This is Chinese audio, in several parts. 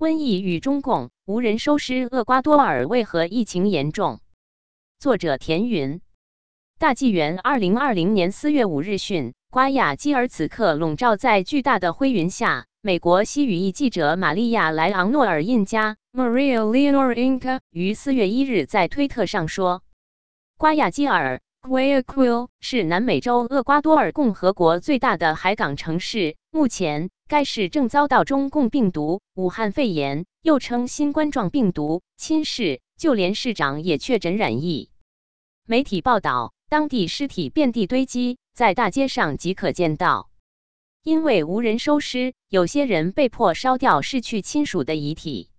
瘟疫与中共无人收尸，厄瓜多尔为何疫情严重？作者田云。大纪元二零二零年四月五日讯，瓜亚基尔此刻笼罩在巨大的灰云下。美国西语裔记者玛利亚莱昂诺尔印加 （Maria Leonor Inca） 于四月一日在推特上说，瓜亚基尔 （Guayaquil） 是南美洲厄瓜多尔共和国最大的海港城市。目前，该市正遭到中共病毒武汉肺炎（又称新冠状病毒）侵蚀，就连市长也确诊染疫。媒体报道。当地尸体遍地堆积，在大街上即可见到。因为无人收尸，有些人被迫烧掉逝去亲属的遗体。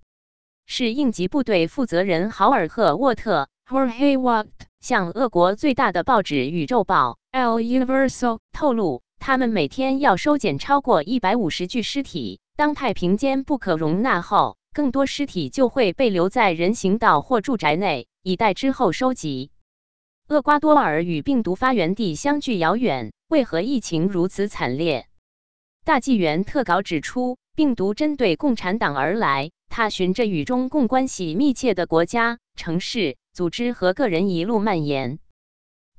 是应急部队负责人豪尔赫沃特 （Jorge Watt） 向俄国最大的报纸《宇宙报》（El Universal） 透露，他们每天要收捡超过一百五十具尸体。当太平间不可容纳后，更多尸体就会被留在人行道或住宅内，以待之后收集。厄瓜多尔与病毒发源地相距遥远，为何疫情如此惨烈？大纪元特稿指出，病毒针对共产党而来，它循着与中共关系密切的国家、城市、组织和个人一路蔓延。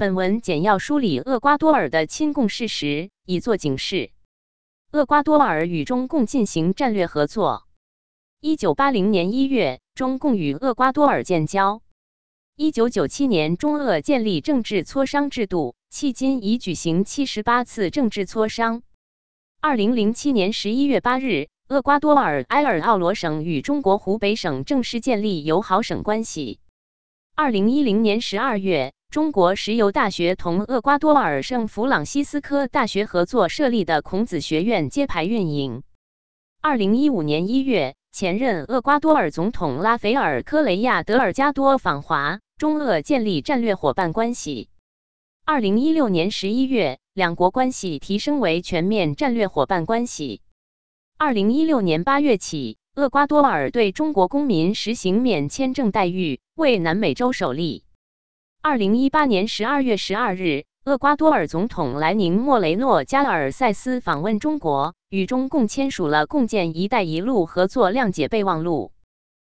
本文简要梳理厄瓜多尔的亲共事实，以作警示。厄瓜多尔与中共进行战略合作。一九八零年一月，中共与厄瓜多尔建交。一九九七年，中俄建立政治磋商制度，迄今已举行七十八次政治磋商。二零零七年十一月八日，厄瓜多尔埃尔奥罗省与中国湖北省正式建立友好省关系。二零一零年十二月，中国石油大学同厄瓜多尔圣弗朗西斯科大学合作设立的孔子学院揭牌运营。二零一五年一月。前任厄瓜多尔总统拉斐尔·科雷亚·德尔加多访华，中俄建立战略伙伴关系。二零一六年十一月，两国关系提升为全面战略伙伴关系。二零一六年八月起，厄瓜多尔对中国公民实行免签证待遇，为南美洲首例。二零一八年十二月十二日。厄瓜多尔总统莱宁·莫雷诺·加尔塞斯访问中国，与中共签署了共建“一带一路”合作谅解备忘录。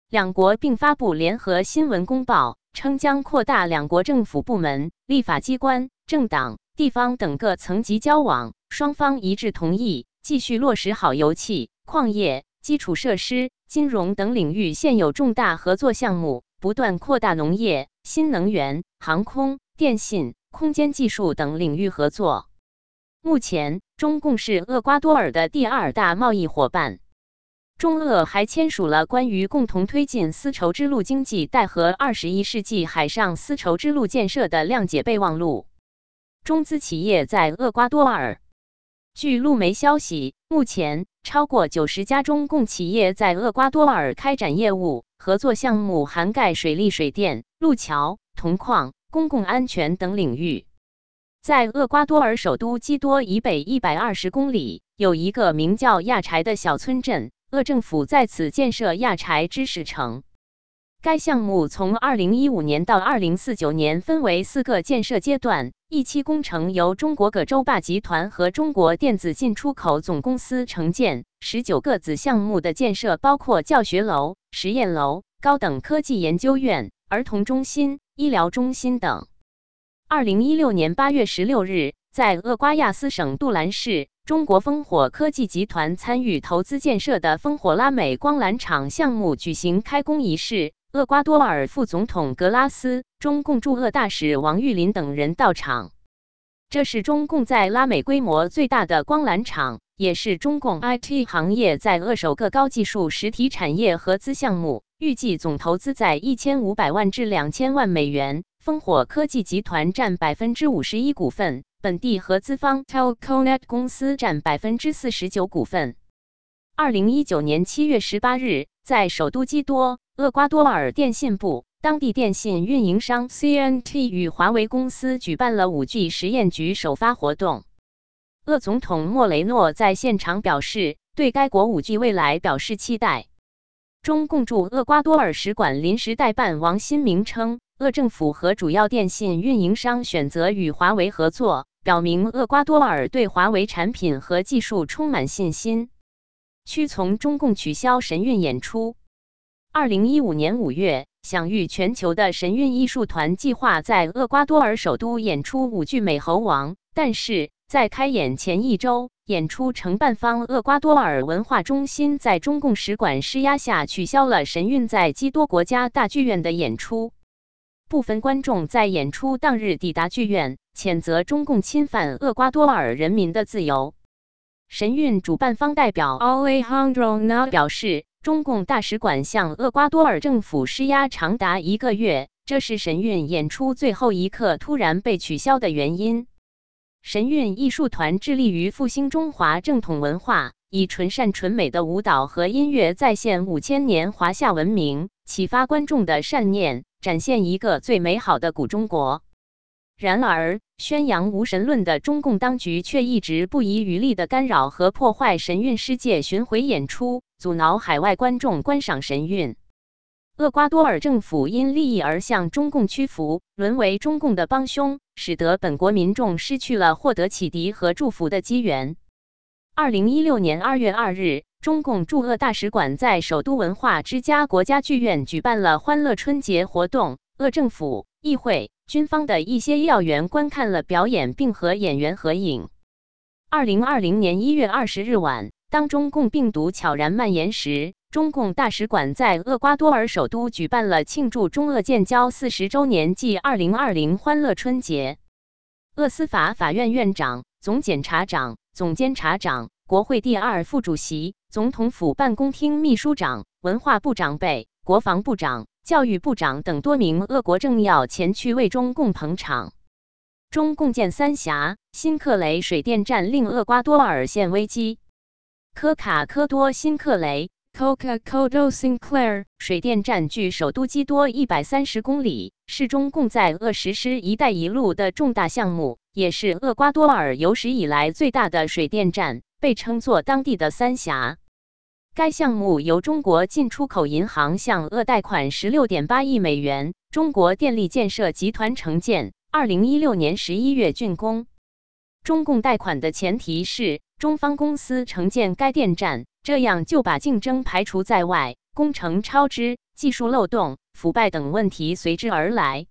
两国并发布联合新闻公报，称将扩大两国政府部门、立法机关、政党、地方等各层级交往。双方一致同意继续落实好油气、矿业、基础设施、金融等领域现有重大合作项目，不断扩大农业、新能源、航空、电信。空间技术等领域合作。目前，中共是厄瓜多尔的第二大贸易伙伴。中俄还签署了关于共同推进丝绸之路经济带和二十一世纪海上丝绸之路建设的谅解备忘录。中资企业在厄瓜多尔。据路媒消息，目前超过九十家中共企业在厄瓜多尔开展业务，合作项目涵盖水利、水电、路桥、铜矿。公共安全等领域，在厄瓜多尔首都基多以北一百二十公里，有一个名叫亚柴的小村镇。厄政府在此建设亚柴知识城。该项目从二零一五年到二零四九年分为四个建设阶段，一期工程由中国葛洲坝集团和中国电子进出口总公司承建。十九个子项目的建设包括教学楼、实验楼、高等科技研究院、儿童中心。医疗中心等。二零一六年八月十六日，在厄瓜亚斯省杜兰市，中国烽火科技集团参与投资建设的烽火拉美光缆厂项目举行开工仪式。厄瓜多尔副总统格拉斯、中共驻厄大使王玉林等人到场。这是中共在拉美规模最大的光缆厂，也是中共 IT 行业在厄首个高技术实体产业合资项目。预计总投资在一千五百万至两千万美元。烽火科技集团占百分之五十一股份，本地合资方 Telconet 公司占百分之四十九股份。二零一九年七月十八日，在首都基多，厄瓜多尔电信部、当地电信运营商 CNT 与华为公司举办了五 G 实验局首发活动。厄总统莫雷诺在现场表示，对该国五 G 未来表示期待。中共驻厄瓜多尔使馆临时代办王新明称，厄政府和主要电信运营商选择与华为合作，表明厄瓜多尔对华为产品和技术充满信心。屈从中共取消神韵演出。二零一五年五月，享誉全球的神韵艺术团计划在厄瓜多尔首都演出舞剧《美猴王》，但是在开演前一周，演出承办方厄瓜多尔文化中心在中共使馆施压下取消了神韵在基多国家大剧院的演出。部分观众在演出当日抵达剧院，谴责中共侵犯厄瓜多尔人民的自由。神韵主办方代表 Alejandro Na 表示。中共大使馆向厄瓜多尔政府施压长达一个月，这是神韵演出最后一刻突然被取消的原因。神韵艺术团致力于复兴中华正统文化，以纯善纯美的舞蹈和音乐再现五千年华夏文明，启发观众的善念，展现一个最美好的古中国。然而，宣扬无神论的中共当局却一直不遗余力地干扰和破坏神韵世界巡回演出。阻挠海外观众观赏神韵。厄瓜多尔政府因利益而向中共屈服，沦为中共的帮凶，使得本国民众失去了获得启迪和祝福的机缘。二零一六年二月二日，中共驻鄂大使馆在首都文化之家国家剧院举办了欢乐春节活动。鄂政府、议会、军方的一些要员观看了表演，并和演员合影。二零二零年一月二十日晚。当中共病毒悄然蔓延时，中共大使馆在厄瓜多尔首都举办了庆祝中俄建交四十周年暨二零二零欢乐春节。厄司法法院院长、总检察长、总监察长、国会第二副主席、总统府办公厅秘书长、文化部长辈、国防部长、教育部长等多名俄国政要前去为中共捧场。中共建三峡新克雷水电站令厄瓜多尔陷危机。科卡科多新克雷 （Coca-Cola Sinclair） 水电站距首都基多一百三十公里，是中共在鄂实施“一带一路”的重大项目，也是厄瓜多尔有史以来最大的水电站，被称作当地的三峡。该项目由中国进出口银行向鄂贷款十六点八亿美元，中国电力建设集团承建，二零一六年十一月竣工。中共贷款的前提是。中方公司承建该电站，这样就把竞争排除在外，工程超支、技术漏洞、腐败等问题随之而来。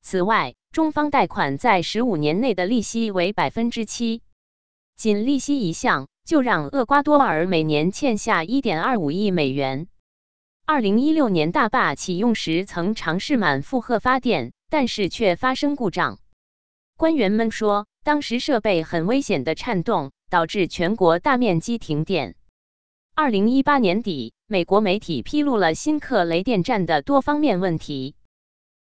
此外，中方贷款在十五年内的利息为百分之七，仅利息一项就让厄瓜多尔每年欠下一点二五亿美元。二零一六年大坝启用时曾尝试满负荷发电，但是却发生故障。官员们说，当时设备很危险的颤动。导致全国大面积停电。二零一八年底，美国媒体披露了新克雷电站的多方面问题。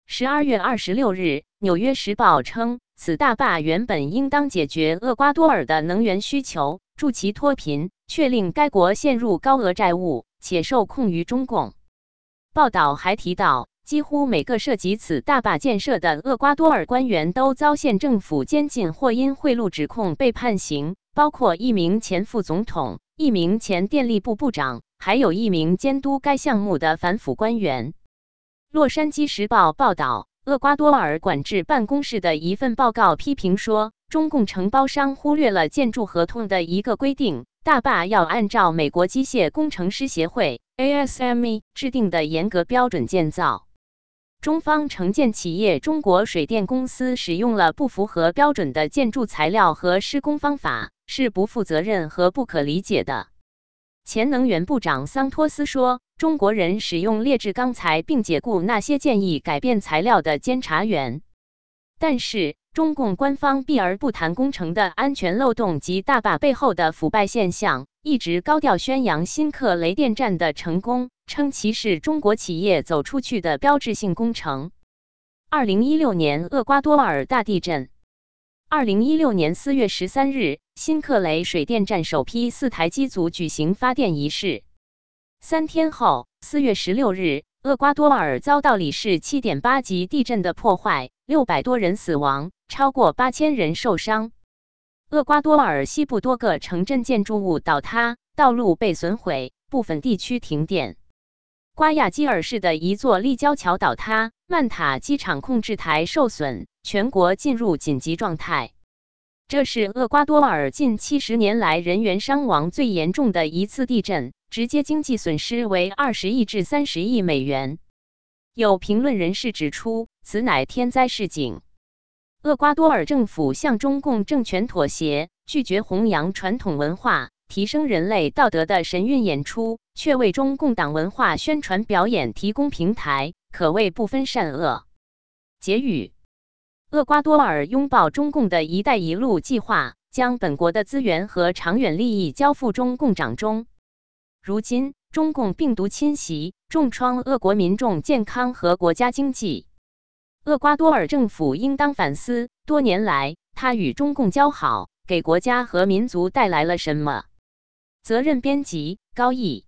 十二月二十六日，《纽约时报》称，此大坝原本应当解决厄瓜多尔的能源需求，助其脱贫，却令该国陷入高额债务，且受控于中共。报道还提到，几乎每个涉及此大坝建设的厄瓜多尔官员都遭县政府监禁或因贿赂指控被判刑。包括一名前副总统、一名前电力部部长，还有一名监督该项目的反腐官员。洛杉矶时报报道，厄瓜多尔管制办公室的一份报告批评说，中共承包商忽略了建筑合同的一个规定：大坝要按照美国机械工程师协会 （ASME） 制定的严格标准建造。中方承建企业中国水电公司使用了不符合标准的建筑材料和施工方法，是不负责任和不可理解的。前能源部长桑托斯说：“中国人使用劣质钢材，并解雇那些建议改变材料的监察员。”但是，中共官方避而不谈工程的安全漏洞及大坝背后的腐败现象，一直高调宣扬新克雷电站的成功。称其是中国企业走出去的标志性工程。二零一六年厄瓜多尔大地震。二零一六年四月十三日，新克雷水电站首批四台机组举行发电仪式。三天后，四月十六日，厄瓜多尔遭到里氏七点八级地震的破坏，六百多人死亡，超过八千人受伤。厄瓜多尔西部多个城镇建筑物倒塌，道路被损毁，部分地区停电。瓜亚基尔市的一座立交桥倒塌，曼塔机场控制台受损，全国进入紧急状态。这是厄瓜多尔近七十年来人员伤亡最严重的一次地震，直接经济损失为二十亿至三十亿美元。有评论人士指出，此乃天灾示警。厄瓜多尔政府向中共政权妥协，拒绝弘扬传统文化、提升人类道德的神韵演出，却为中共党文化宣传表演提供平台，可谓不分善恶。结语。厄瓜多尔拥抱中共的一带一路计划，将本国的资源和长远利益交付中共掌中。如今，中共病毒侵袭，重创俄国民众健康和国家经济。厄瓜多尔政府应当反思，多年来他与中共交好，给国家和民族带来了什么？责任编辑：高毅。